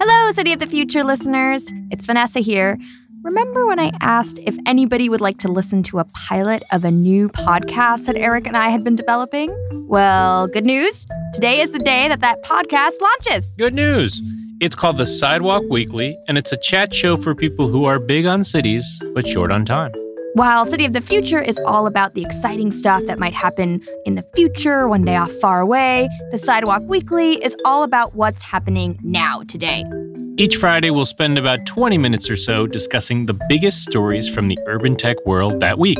Hello, City of the Future listeners. It's Vanessa here. Remember when I asked if anybody would like to listen to a pilot of a new podcast that Eric and I had been developing? Well, good news. Today is the day that that podcast launches. Good news. It's called The Sidewalk Weekly, and it's a chat show for people who are big on cities but short on time. While City of the Future is all about the exciting stuff that might happen in the future, one day off far away, the Sidewalk Weekly is all about what's happening now, today. Each Friday, we'll spend about 20 minutes or so discussing the biggest stories from the urban tech world that week.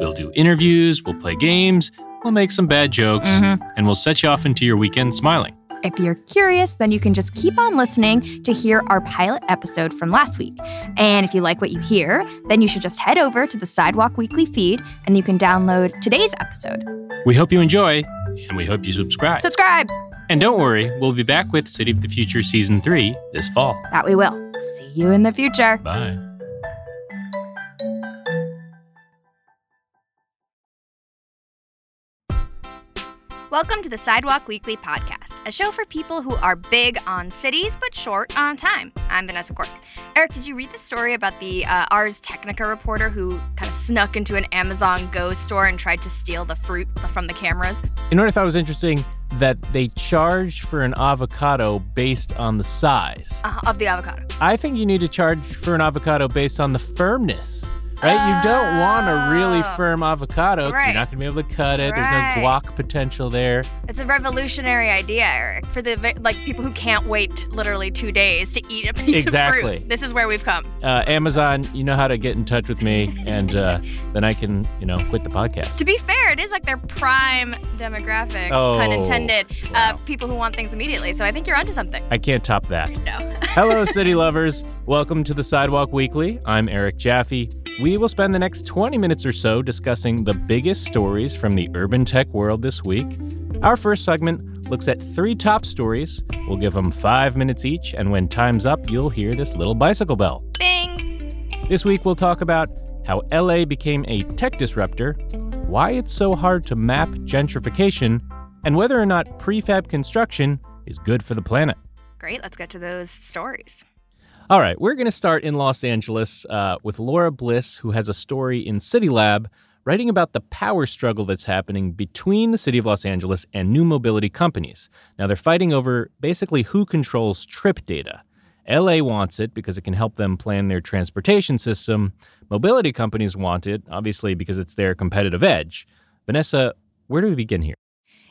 We'll do interviews, we'll play games, we'll make some bad jokes, Mhm. and we'll set you off into your weekend smiling. If you're curious, then you can just keep on listening to hear our pilot episode from last week. And if you like what you hear, then you should just head over to the Sidewalk Weekly feed and you can download today's episode. We hope you enjoy, and we hope you subscribe. Subscribe! and don't worry, we'll be back with City of the Future Season 3 this fall. That we will. See you in the future. Bye. Welcome to the Sidewalk Weekly podcast, a show for people who are big on cities but short on time. I'm Vanessa Quirk. Eric, did you read the story about the uh, Ars Technica reporter who kind of snuck into an Amazon Go store and tried to steal the fruit from the cameras? You know what I thought was interesting? That they charge for an avocado based on the size. Uh, of the avocado. I think you need to charge for an avocado based on the firmness. Right? you don't want a really Oh. firm avocado Right. you're not going to be able to cut it. Right. There's no guac potential there. It's a revolutionary idea, Eric, for the like people who can't wait literally two days to eat a piece Exactly. of fruit. This is where we've come. Uh, Amazon, you know how to get in touch with me, and uh, then I can, you know, quit the podcast. To be fair, it is like their prime demographic, Oh, pun intended, wow. of people who want things immediately. So I think you're onto something. I can't top that. No. Hello, city lovers. Welcome to the Sidewalk Weekly. I'm Eric Jaffe. We will spend the next 20 minutes or so discussing the biggest stories from the urban tech world this week. Our first segment looks at three top stories. We'll give them five minutes each, and when time's up, you'll hear this little bicycle bell. Bing. This week, we'll talk about how LA became a tech disruptor, why it's so hard to map gentrification, and whether or not prefab construction is good for the planet. Great. Let's get to those stories. All right, we're going to start in Los Angeles uh, with Laura Bliss, who has a story in City Lab writing about the power struggle that's happening between the city of Los Angeles and new mobility companies. Now, they're fighting over basically who controls trip data. LA wants it because it can help them plan their transportation system. Mobility companies want it, obviously, because it's their competitive edge. Vanessa, where do we begin here?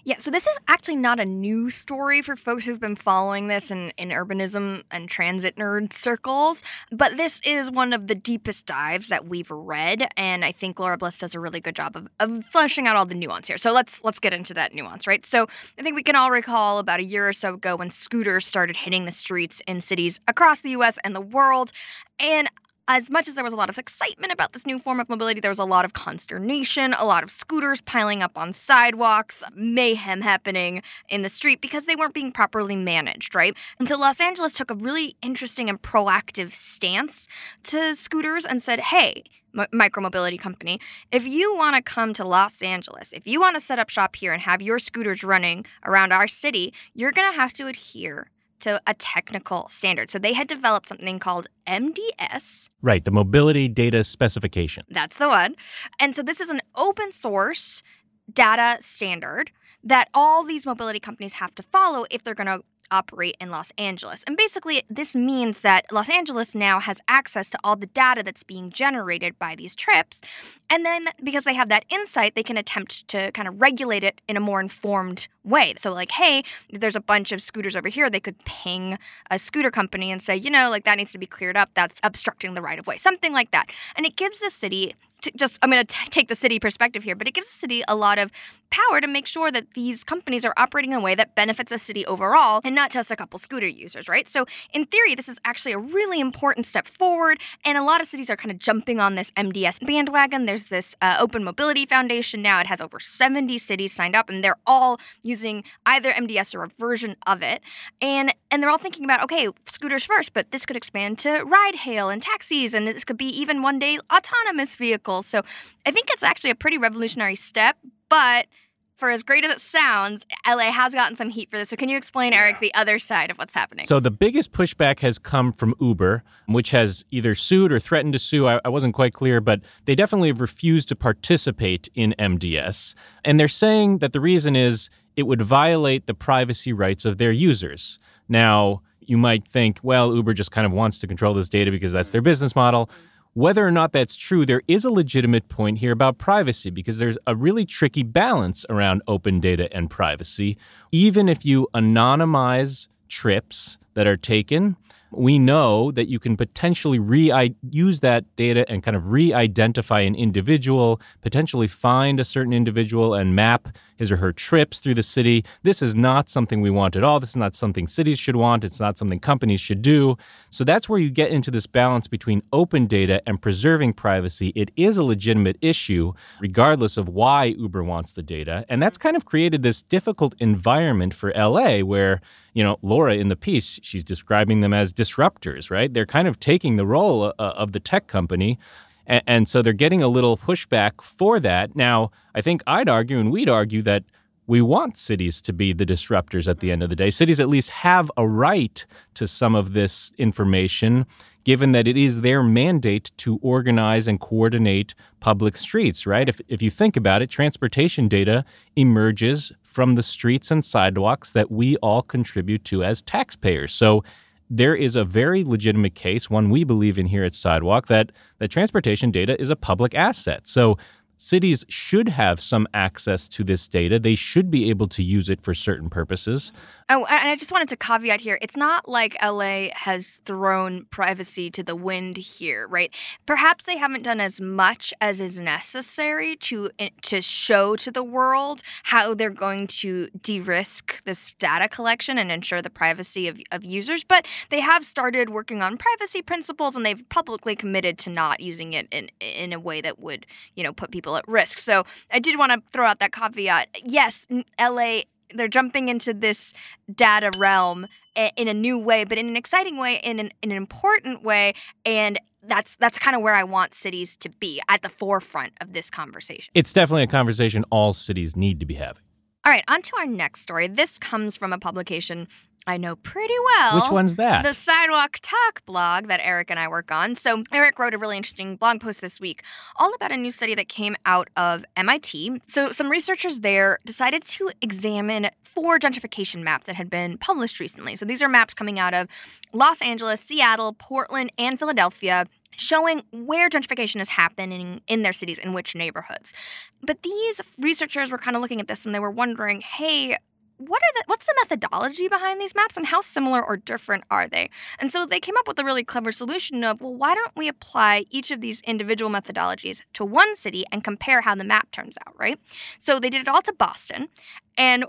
Yeah, so this is actually not a new story for folks who've been following this in, in urbanism and transit nerd circles, but this is one of the deepest dives that we've read, and I think Laura Bliss does a really good job of, of fleshing out all the nuance here. So let's let's get into that nuance, right? So I think we can all recall about a year or so ago when scooters started hitting the streets in cities across the US and the world, and as much as there was a lot of excitement about this new form of mobility, there was a lot of consternation, a lot of scooters piling up on sidewalks, mayhem happening in the street because they weren't being properly managed, right? And so Los Angeles took a really interesting and proactive stance to scooters and said, hey, m- micromobility company, if you want to come to Los Angeles, if you want to set up shop here and have your scooters running around our city, you're going to have to adhere to a technical standard. So they had developed something called MDS. Right, the Mobility Data Specification. That's the one. And so this is an open source data standard that all these mobility companies have to follow if they're going to operate in Los Angeles. And basically, this means that Los Angeles now has access to all the data that's being generated by these trips. And then, because they have that insight, they can attempt to kind of regulate it in a more informed way. So, like, hey, there's a bunch of scooters over here, they could ping a scooter company and say, you know, like that needs to be cleared up. That's obstructing the right of way, something like that. And it gives the city t- just I'm going to take the city perspective here, but it gives the city a lot of power to make sure that these companies are operating in a way that benefits the city overall and not just a couple scooter users, right? So, in theory, this is actually a really important step forward, and a lot of cities are kind of jumping on this MDS bandwagon. There's this uh, Open Mobility Foundation now; it has over 70 cities signed up, and they're all using either MDS or a version of it, and and they're all thinking about okay, scooters first, but this could expand to ride hail and taxis, and this could be even one day autonomous vehicles. So, I think it's actually a pretty revolutionary step, but for as great as it sounds, LA has gotten some heat for this. So can you explain, Eric, the other side of what's happening? So the biggest pushback has come from Uber, which has either sued or threatened to sue. I, I wasn't quite clear, but they definitely have refused to participate in MDS. And they're saying that the reason is it would violate the privacy rights of their users. Now, you might think, well, Uber just kind of wants to control this data because that's their business model. Whether or not that's true, there is a legitimate point here about privacy because there's a really tricky balance around open data and privacy. Even if you anonymize trips that are taken, we know that you can potentially re use that data and kind of re-identify an individual, potentially find a certain individual and map his or her trips through the city. This is not something we want at all. This is not something cities should want. It's not something companies should do. So that's where you get into this balance between open data and preserving privacy. It is a legitimate issue, regardless of why Uber wants the data. And that's kind of created this difficult environment for LA where, you know, Laura in the piece, she's describing them as disruptors, right? They're kind of taking the role uh, of the tech company. And, and so they're getting a little pushback for that. Now, I think I'd argue and we'd argue that we want cities to be the disruptors at the end of the day. Cities at least have a right to some of this information, given that it is their mandate to organize and coordinate public streets, right? If, if you think about it, transportation data emerges from the streets and sidewalks that we all contribute to as taxpayers. So there is a very legitimate case, one we believe in here at Sidewalk, that, that transportation data is a public asset. So cities should have some access to this data. They should be able to use it for certain purposes. Oh, and I just wanted to caveat here. It's not like LA has thrown privacy to the wind here, right? Perhaps they haven't done as much as is necessary to eh, to show to the world how they're going to de-risk this data collection and ensure the privacy of, of users, but they have started working on privacy principles and they've publicly committed to not using it in in a way that would, you know, put people at risk. So, I did want to throw out that caveat. Yes, LA they're jumping into this data realm eh, in a new way, but in an exciting way, in an, in an important way, and that's that's kind of where I want cities to be at the forefront of this conversation. It's definitely a conversation all cities need to be having. All right, on to our next story. This comes from a publication I know pretty well. Which one's that? The Sidewalk Talk blog that Eric and I work on. So, Eric wrote a really interesting blog post this week all about a new study that came out of MIT. So, some researchers there decided to examine four gentrification maps that had been published recently. So, these are maps coming out of Los Angeles, Seattle, Portland, and Philadelphia showing where gentrification is happening in their cities in which neighborhoods. But these researchers were kind of looking at this and they were wondering, hey, what are the what's the methodology behind these maps and how similar or different are they? And so they came up with a really clever solution of, well, why don't we apply each of these individual methodologies to one city and compare how the map turns out, right? So they did it all to Boston and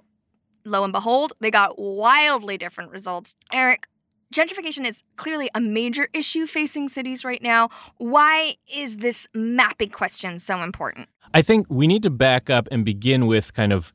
lo and behold, they got wildly different results. Eric, gentrification is clearly a major issue facing cities right now. Why is this mapping question so important? I think we need to back up and begin with kind of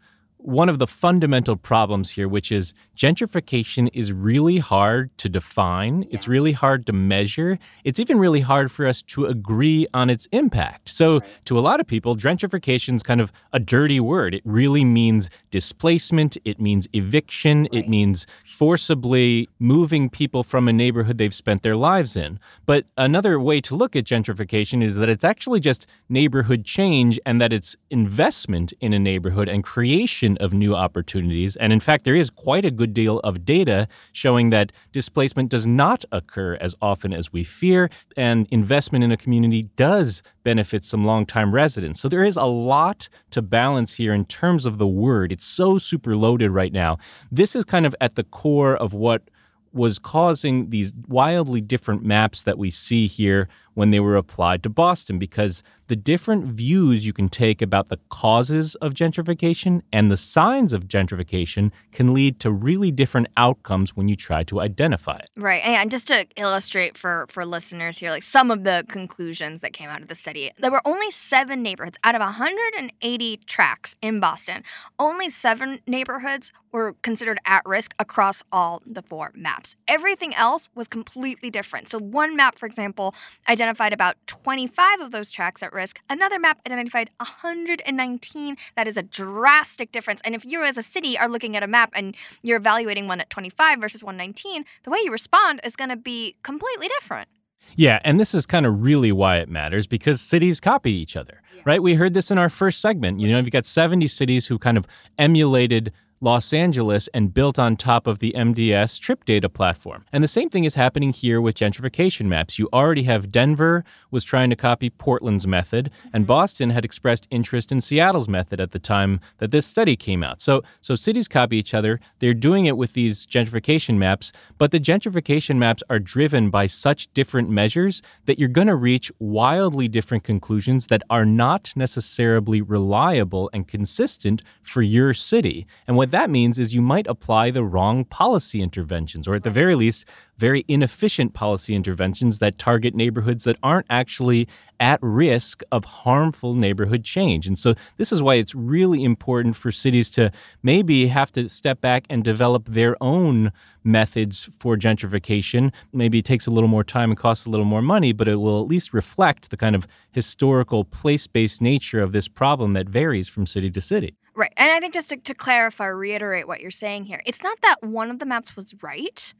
one of the fundamental problems here, which is gentrification is really hard to define. Yeah. It's really hard to measure. It's even really hard for us to agree on its impact. So, right. to a lot of people, gentrification is kind of a dirty word. It really means displacement, it means eviction, right. it means forcibly moving people from a neighborhood they've spent their lives in. But another way to look at gentrification is that it's actually just neighborhood change and that it's investment in a neighborhood and creation creation of new opportunities. And in fact, there is quite a good deal of data showing that displacement does not occur as often as we fear, and investment in a community does benefit some longtime residents. So there is a lot to balance here in terms of the word. It's so super loaded right now. This is kind of at the core of what was causing these wildly different maps that we see here when they were applied to Boston because the different views you can take about the causes of gentrification and the signs of gentrification can lead to really different outcomes when you try to identify it. Right. And just to illustrate for for listeners here like some of the conclusions that came out of the study. There were only 7 neighborhoods out of 180 tracts in Boston. Only 7 neighborhoods were considered at risk across all the four maps. Everything else was completely different. So one map for example identified identified about 25 of those tracts at risk. Another map identified 119. That is a drastic difference. And if you as a city are looking at a map and you're evaluating one at 25 versus 119, the way you respond is going to be completely different. Yeah, and this is kind of really why it matters because cities copy each other, yeah. right? We heard this in our first segment. You know, you've got 70 cities who kind of emulated Los Angeles and built on top of the MDS trip data platform. And the same thing is happening here with gentrification maps. You already have Denver was trying to copy Portland's method, and mm-hmm. Boston had expressed interest in Seattle's method at the time that this study came out. So so cities copy each other. They're doing it with these gentrification maps, but the gentrification maps are driven by such different measures that you're going to reach wildly different conclusions that are not necessarily reliable and consistent for your city. And what what that means is you might apply the wrong policy interventions, or at the very least, very inefficient policy interventions that target neighborhoods that aren't actually at risk of harmful neighborhood change. And so, this is why it's really important for cities to maybe have to step back and develop their own methods for gentrification. Maybe it takes a little more time and costs a little more money, but it will at least reflect the kind of historical place based nature of this problem that varies from city to city. Right. And I think just to, to, clarify, reiterate what you're saying here, it's not that one of the maps was right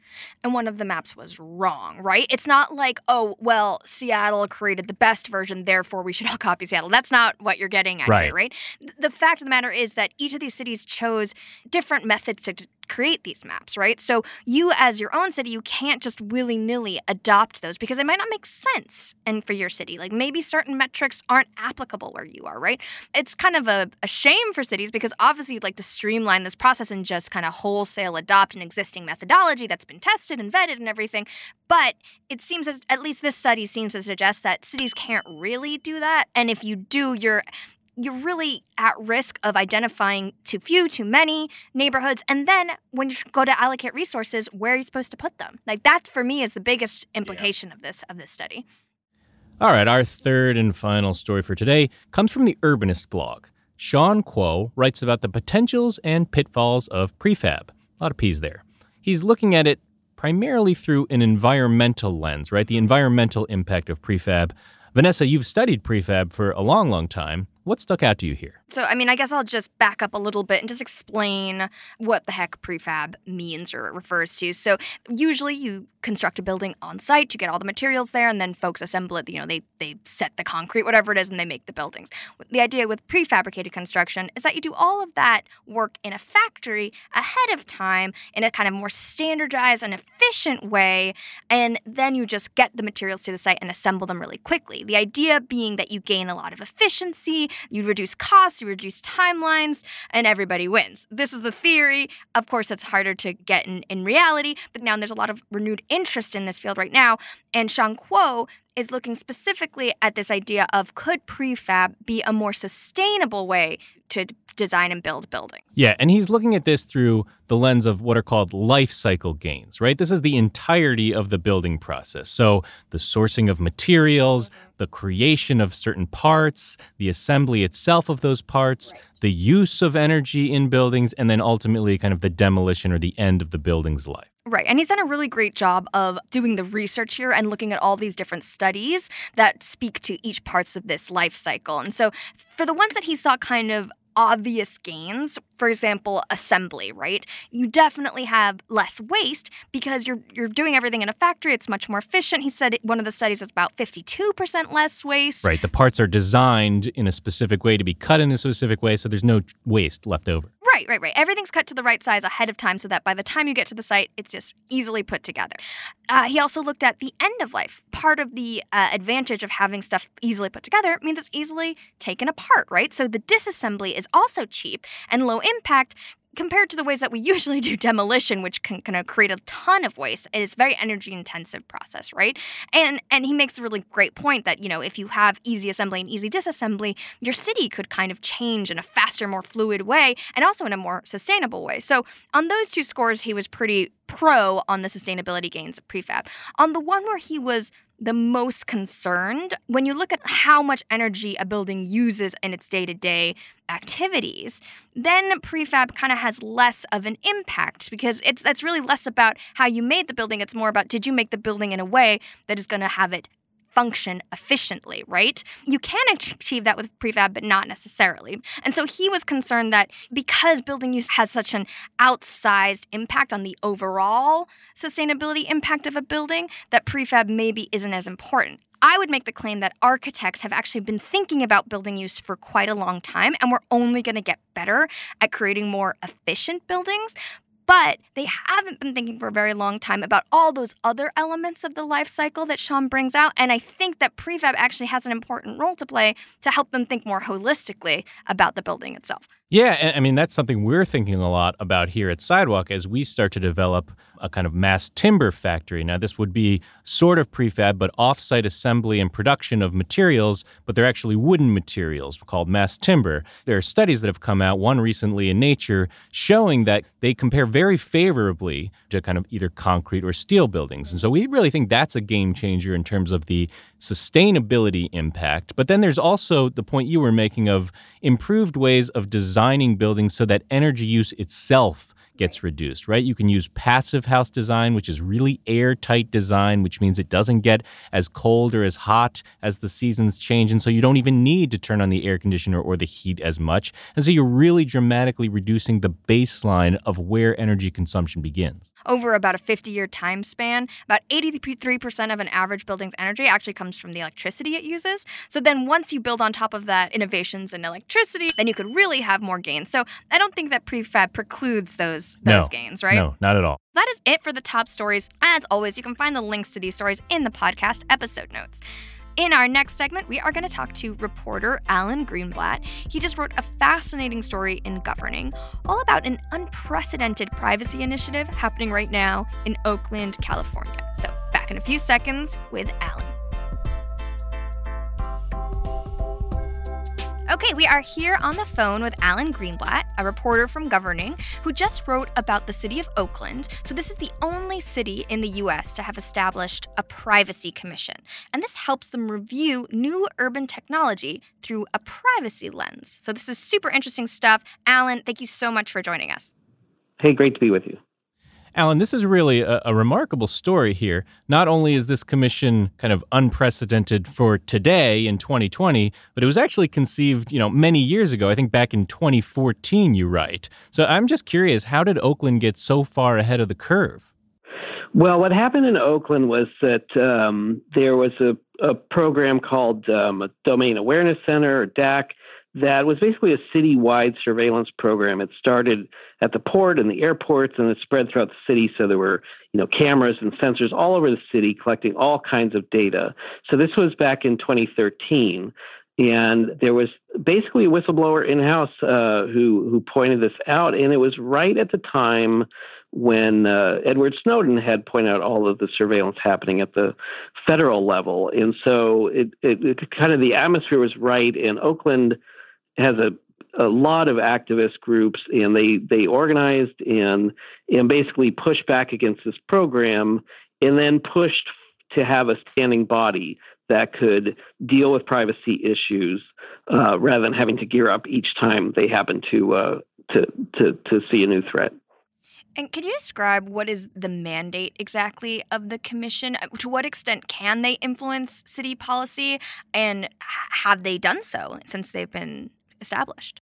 and one of the maps was wrong, right? It's not like, oh, well, Seattle created the best version, therefore we should all copy Seattle. That's not what you're getting at right. here, right? The fact of the matter is that each of these cities chose different methods to, to create these maps, right? So you, as your own city, you can't just willy nilly adopt those because it might not make sense and for your city. Like maybe certain metrics aren't applicable where you are, right? It's kind of a, a shame for cities because obviously you'd like to streamline this process and just kind of wholesale adopt an existing methodology that's been tested and vetted and everything. But it seems as at least this study seems to suggest that cities can't really do that. And if you do, you're you're really at risk of identifying too few, too many neighborhoods. And then when you go to allocate resources, where are you supposed to put them? Like that for me is the biggest implication yeah. of this of this study. All right, our third and final story for today comes from the Urbanist blog. Sean Kuo writes about the potentials and pitfalls of prefab. A lot of P's there. He's looking at it primarily through an environmental lens, right? The environmental impact of prefab. Vanessa, you've studied prefab for a long, long time. What stuck out to you here? So, I mean, I guess I'll just back up a little bit and just explain what the heck prefab means or refers to. So, usually you construct a building on site, to get all the materials there, and then folks assemble it. You know, they, they set the concrete, whatever it is, and they make the buildings. The idea with prefabricated construction is that you do all of that work in a factory ahead of time in a kind of more standardized and efficient way, and then you just get the materials to the site and assemble them really quickly. The idea being that you gain a lot of efficiency, you reduce costs, you reduce timelines, and everybody wins. This is the theory. Of course, it's harder to get in, in reality, but now there's a lot of renewed interest in this field right now. And Sean Kuo is looking specifically at this idea of could prefab be a more sustainable way to design and build buildings. Yeah, and he's looking at this through the lens of what are called life cycle gains, right? This is the entirety of the building process. So the sourcing of materials, mm-hmm. the creation of certain parts, the assembly itself of those parts, right. the use of energy in buildings, and then ultimately kind of the demolition or the end of the building's life. Right. And he's done a really great job of doing the research here and looking at all these different studies that speak to each parts of this life cycle. And so for the ones that he saw kind of obvious gains. For example, assembly, right? You definitely have less waste because you're you're doing everything in a factory. It's much more efficient. He said one of the studies was about 52% less waste. Right. The parts are designed in a specific way to be cut in a specific way, so there's no waste left over. Right, right, right. Everything's cut to the right size ahead of time so that by the time you get to the site, it's just easily put together. Uh, he also looked at the end of life. Part of the uh, advantage of having stuff easily put together means it's easily taken apart, right? So the disassembly is also cheap and low impact compared to the ways that we usually do demolition, which can kind of create a ton of waste, it is very energy intensive process, right? And and he makes a really great point that you know if you have easy assembly and easy disassembly, your city could kind of change in a faster, more fluid way, and also in a more sustainable way. So on those two scores, he was pretty pro on the sustainability gains of prefab. On the one where he was the most concerned when you look at how much energy a building uses in its day to day activities, then prefab kind of has less of an impact because it's that's really less about how you made the building. It's more about did you make the building in a way that is going to have it function efficiently, right? You can achieve that with prefab, but not necessarily. And so he was concerned that because building use has such an outsized impact on the overall sustainability impact of a building, that prefab maybe isn't as important. I would make the claim that architects have actually been thinking about building use for quite a long time, and we're only going to get better at creating more efficient buildings. But they haven't been thinking for a very long time about all those other elements of the life cycle that Sean brings out. And I think that prefab actually has an important role to play to help them think more holistically about the building itself. Yeah, I mean, that's something we're thinking a lot about here at Sidewalk as we start to develop a kind of mass timber factory. Now, this would be sort of prefab, but offsite assembly and production of materials, but they're actually wooden materials called mass timber. There are studies that have come out, one recently in Nature, showing that they compare very favorably to kind of either concrete or steel buildings. And so we really think that's a game changer in terms of the sustainability impact. But then there's also the point you were making of improved ways of designing buildings so that energy use itself gets reduced, right? You can use passive house design, which is really airtight design, which means it doesn't get as cold or as hot as the seasons change. And so you don't even need to turn on the air conditioner or the heat as much. And so you're really dramatically reducing the baseline of where energy consumption begins. Over about a 50 year time span, about 83% of an average building's energy actually comes from the electricity it uses. So then once you build on top of that innovations in electricity, then you could really have more gains. So I don't think that prefab precludes those those no, gains, right? No, not at all. That is it for the top stories. As always, you can find the links to these stories in the podcast episode notes. In our next segment, we are going to talk to reporter Alan Greenblatt. He just wrote a fascinating story in Governing, all about an unprecedented privacy initiative happening right now in Oakland, California. So, back in a few seconds with Alan. Okay, we are here on the phone with Alan Greenblatt, a reporter from Governing, who just wrote about the city of Oakland. So, this is the only city in the US to have established a privacy commission. And this helps them review new urban technology through a privacy lens. So, this is super interesting stuff. Alan, thank you so much for joining us. Hey, great to be with you. Alan, this is really a, a, remarkable story here. Not only is this commission kind of unprecedented for today in 2020, but it was actually conceived, you know, many years ago. I think back in 2014, you write. So I'm just curious, how did Oakland get so far ahead of the curve? Well, what happened in Oakland was that um, there was a, a program called um, a Domain Awareness Center, or DAC, that was basically a citywide surveillance program. It started at the port and the airports, and it spread throughout the city. So there were, you know, cameras and sensors all over the city collecting all kinds of data. So this was back in 2013, and there was basically a whistleblower in house uh, who who pointed this out, and it was right at the time when uh, Edward Snowden had pointed out all of the surveillance happening at the federal level, and so it, it, it kind of the atmosphere was right, and Oakland has a a lot of activist groups and they they organized and and basically pushed back against this program and then pushed to have a standing body that could deal with privacy issues uh, rather than having to gear up each time they happen to uh, to to to see a new threat. And can you describe what is the mandate exactly of the commission? Uh, to what extent can they influence city policy, and have they done so since they've been established?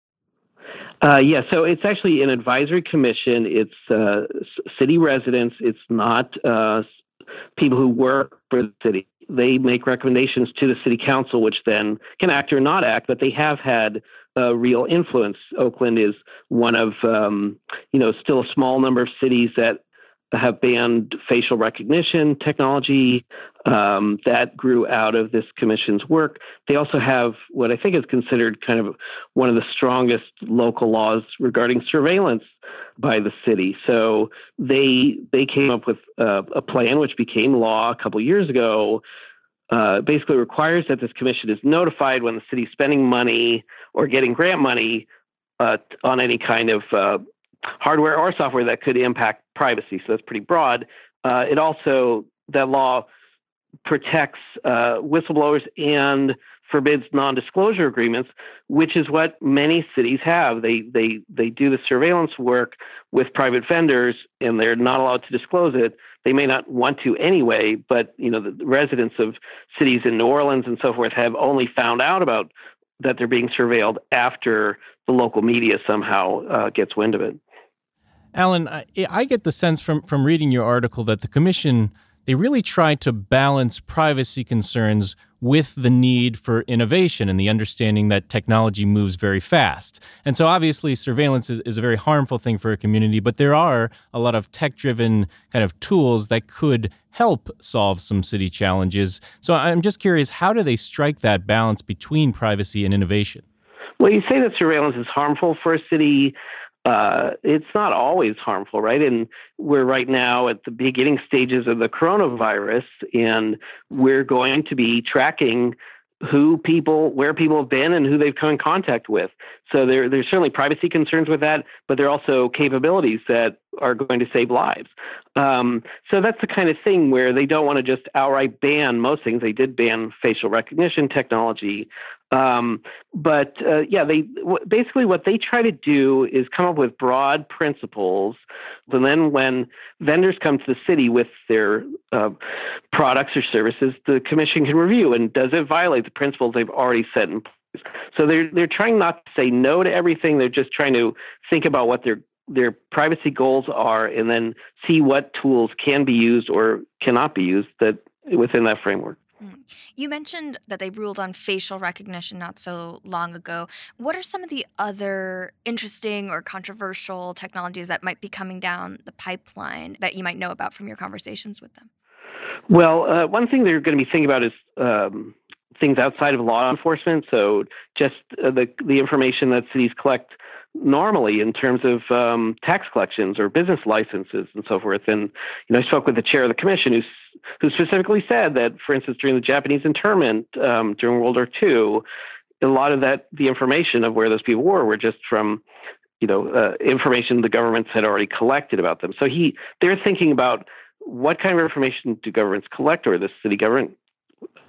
Uh, yeah, so it's actually an advisory commission. It's uh, city residents. It's not uh, people who work for the city. They make recommendations to the city council, which then can act or not act. But they have had a real influence. Oakland is one of, um, you know, still a small number of cities that have banned facial recognition technology um, that grew out of this commission's work. They also have what I think is considered kind of one of the strongest local laws regarding surveillance by the city. So they they came up with uh, a plan which became law a couple years ago. Uh, basically requires that this commission is notified when the city's spending money or getting grant money uh, on any kind of uh, hardware or software that could impact privacy. So that's pretty broad. Uh, it also, that law protects uh, whistleblowers and forbids non-disclosure agreements, which is what many cities have. They they they do the surveillance work with private vendors, and they're not allowed to disclose it. They may not want to anyway, but you know the residents of cities in New Orleans and so forth have only found out about that they're being surveilled after the local media somehow uh, gets wind of it. Alan, I, I get the sense from from reading your article that the commission they really tried to balance privacy concerns with the need for innovation and the understanding that technology moves very fast. And so, obviously, surveillance is, is a very harmful thing for a community, but there are a lot of tech driven kind of tools that could help solve some city challenges. So, I'm just curious how do they strike that balance between privacy and innovation? Well, you say that surveillance is harmful for a city uh, it's not always harmful, right? And we're right now at the beginning stages of the coronavirus, and we're going to be tracking who people, where people have been, and who they've come in contact with. So there, there's certainly privacy concerns with that, but there are also capabilities that are going to save lives. Um, so that's the kind of thing where they don't want to just outright ban most things. They did ban facial recognition technology, um, but uh, yeah, they w- basically what they try to do is come up with broad principles, and then when vendors come to the city with their uh, products or services, the commission can review and does it violate the principles they've already set in place. So they're they're trying not to say no to everything. They're just trying to think about what their their privacy goals are, and then see what tools can be used or cannot be used that within that framework. Mm. You mentioned that they ruled on facial recognition not so long ago. What are some of the other interesting or controversial technologies that might be coming down the pipeline that you might know about from your conversations with them? Well, uh, one thing they're going to be thinking about is um, things outside of law enforcement. So, just uh, the the information that cities collect normally in terms of um, tax collections or business licenses and so forth. And you know, I spoke with the chair of the commission, who who specifically said that, for instance, during the Japanese internment um, during World War II, a lot of that the information of where those people were were just from you know uh, information the governments had already collected about them. So he they're thinking about what kind of information do governments collect, or the city government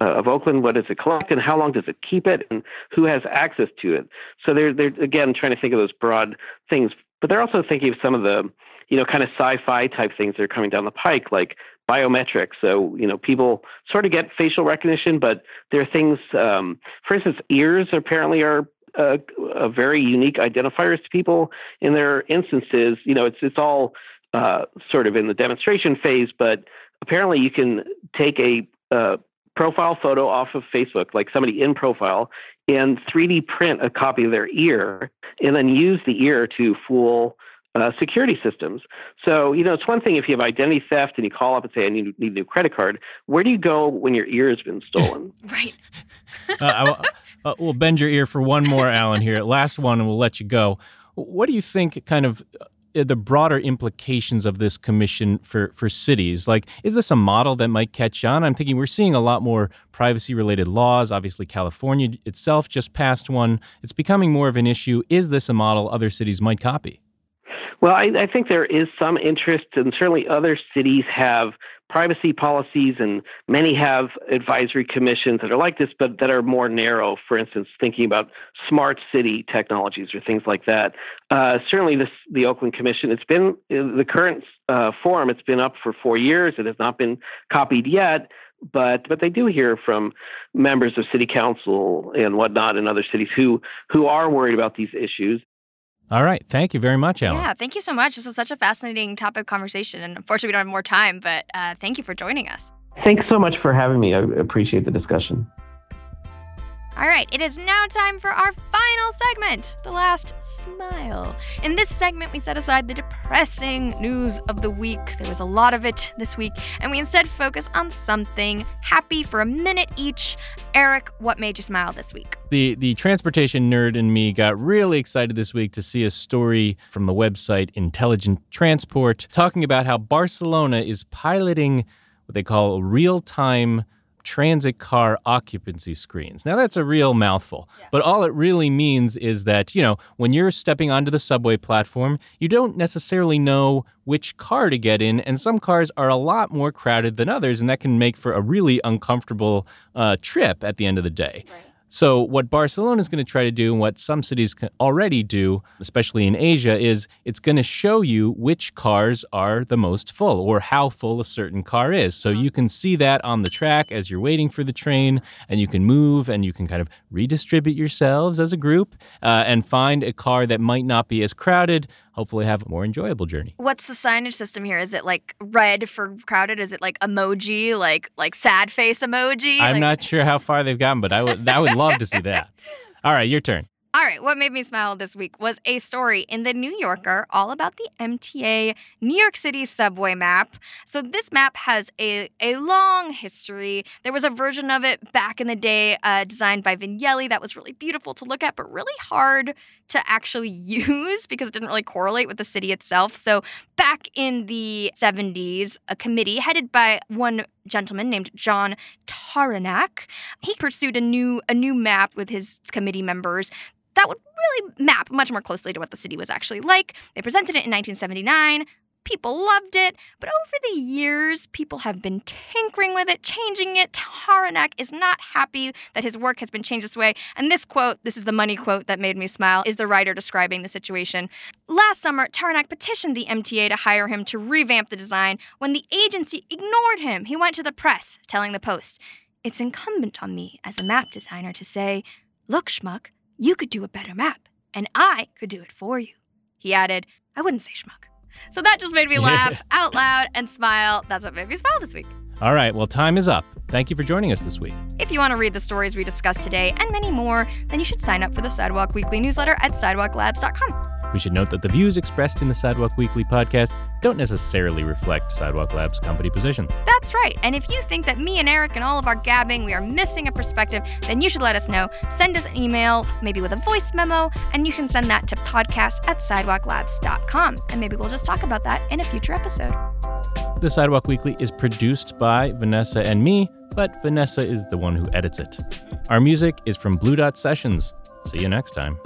uh, of Oakland, what does it collect and how long does it keep it and who has access to it? So they're they're again trying to think of those broad things, but they're also thinking of some of the you know kind of sci-fi type things that are coming down the pike, like biometrics. So you know people sort of get facial recognition, but there are things. Um, for instance, ears apparently are uh, a very unique identifiers to people. In their instances, you know it's it's all uh, sort of in the demonstration phase, but apparently you can take a uh, profile photo off of Facebook, like somebody in profile, and 3D print a copy of their ear, and then use the ear to fool uh, security systems. So, you know, it's one thing if you have identity theft and you call up and say, I need, need a new credit card. Where do you go when your ear has been stolen? right. uh, uh, we'll bend your ear for one more, Alan, here. Last one, and we'll let you go. What do you think kind of uh, Uh, the broader implications of this commission for, for cities? Like, is this a model that might catch on? I'm thinking we're seeing a lot more privacy related laws. Obviously, California itself just passed one. It's becoming more of an issue. Is this a model other cities might copy? Well, I, I think there is some interest, and certainly other cities have privacy policies, and many have advisory commissions that are like this, but that are more narrow. For instance, thinking about smart city technologies or things like that. Uh, certainly, this, the Oakland Commission, it's been the current uh, form. It's been up for four years. It has not been copied yet. But but they do hear from members of city council and whatnot in other cities who who are worried about these issues all right. Thank you very much, Alan. Yeah, thank you so much. This was such a fascinating topic conversation. And unfortunately, we don't have more time, but uh, thank you for joining us. Thanks so much for having me. I appreciate the discussion. All right, it is now time for our final segment, the last smile. In this segment, we set aside the depressing news of the week. There was a lot of it this week, and we instead focus on something happy for a minute each. Eric, what made you smile this week? The the transportation nerd in me got really excited this week to see a story from the website Intelligent Transport talking about how Barcelona is piloting what they call real-time transit car occupancy screens. Now, that's a real mouthful, yeah. but all it really means is that, you know, when you're stepping onto the subway platform, you don't necessarily know which car to get in, and some cars are a lot more crowded than others, and that can make for a really uncomfortable uh, trip at the end of the day. Right. So, what Barcelona is going to try to do, and what some cities can already do, especially in Asia, is it's going to show you which cars are the most full or how full a certain car is. So, you can see that on the track as you're waiting for the train, and you can move and you can kind of redistribute yourselves as a group uh, and find a car that might not be as crowded. Hopefully, have a more enjoyable journey. What's the signage system here? Is it like red for crowded? Is it like emoji, like like sad face emoji? I'm like- not sure how far they've gotten, but I would I would love to see that. All right, your turn. All right, what made me smile this week was a story in the New Yorker all about the MTA New York City subway map. So, this map has a, a long history. There was a version of it back in the day uh, designed by Vignelli that was really beautiful to look at, but really hard to actually use because it didn't really correlate with the city itself. So, back in the 70s, a committee headed by one gentleman named John Tauranac, he pursued a new a new map with his committee members that would really map much more closely to what the city was actually like. They presented it in 1979. People loved it, but over the years, people have been tinkering with it, changing it. Tauranac is not happy that his work has been changed this way. And this quote, this is the money quote that made me smile, is the writer describing the situation. Last summer, Tauranac petitioned the MTA to hire him to revamp the design. When the agency ignored him, he went to the press, telling the Post, It's incumbent on me as a map designer to say, Look, schmuck, you could do a better map, and I could do it for you. He added, I wouldn't say schmuck. So that just made me laugh out loud and smile. That's what made me smile this week. All right, well, time is up. Thank you for joining us this week. If you want to read the stories we discussed today and many more, then you should sign up for the Sidewalk Weekly newsletter at sidewalklabs.com. We should note that the views expressed in the Sidewalk Weekly podcast don't necessarily reflect Sidewalk Labs' company position. That's right. And if you think that me and Eric and all of our gabbing, we are missing a perspective, then you should let us know. Send us an email, maybe with a voice memo, and you can send that to podcast at sidewalklabs.com. And maybe we'll just talk about that in a future episode. The Sidewalk Weekly is produced by Vanessa and me, but Vanessa is the one who edits it. Our music is from Blue Dot Sessions. See you next time.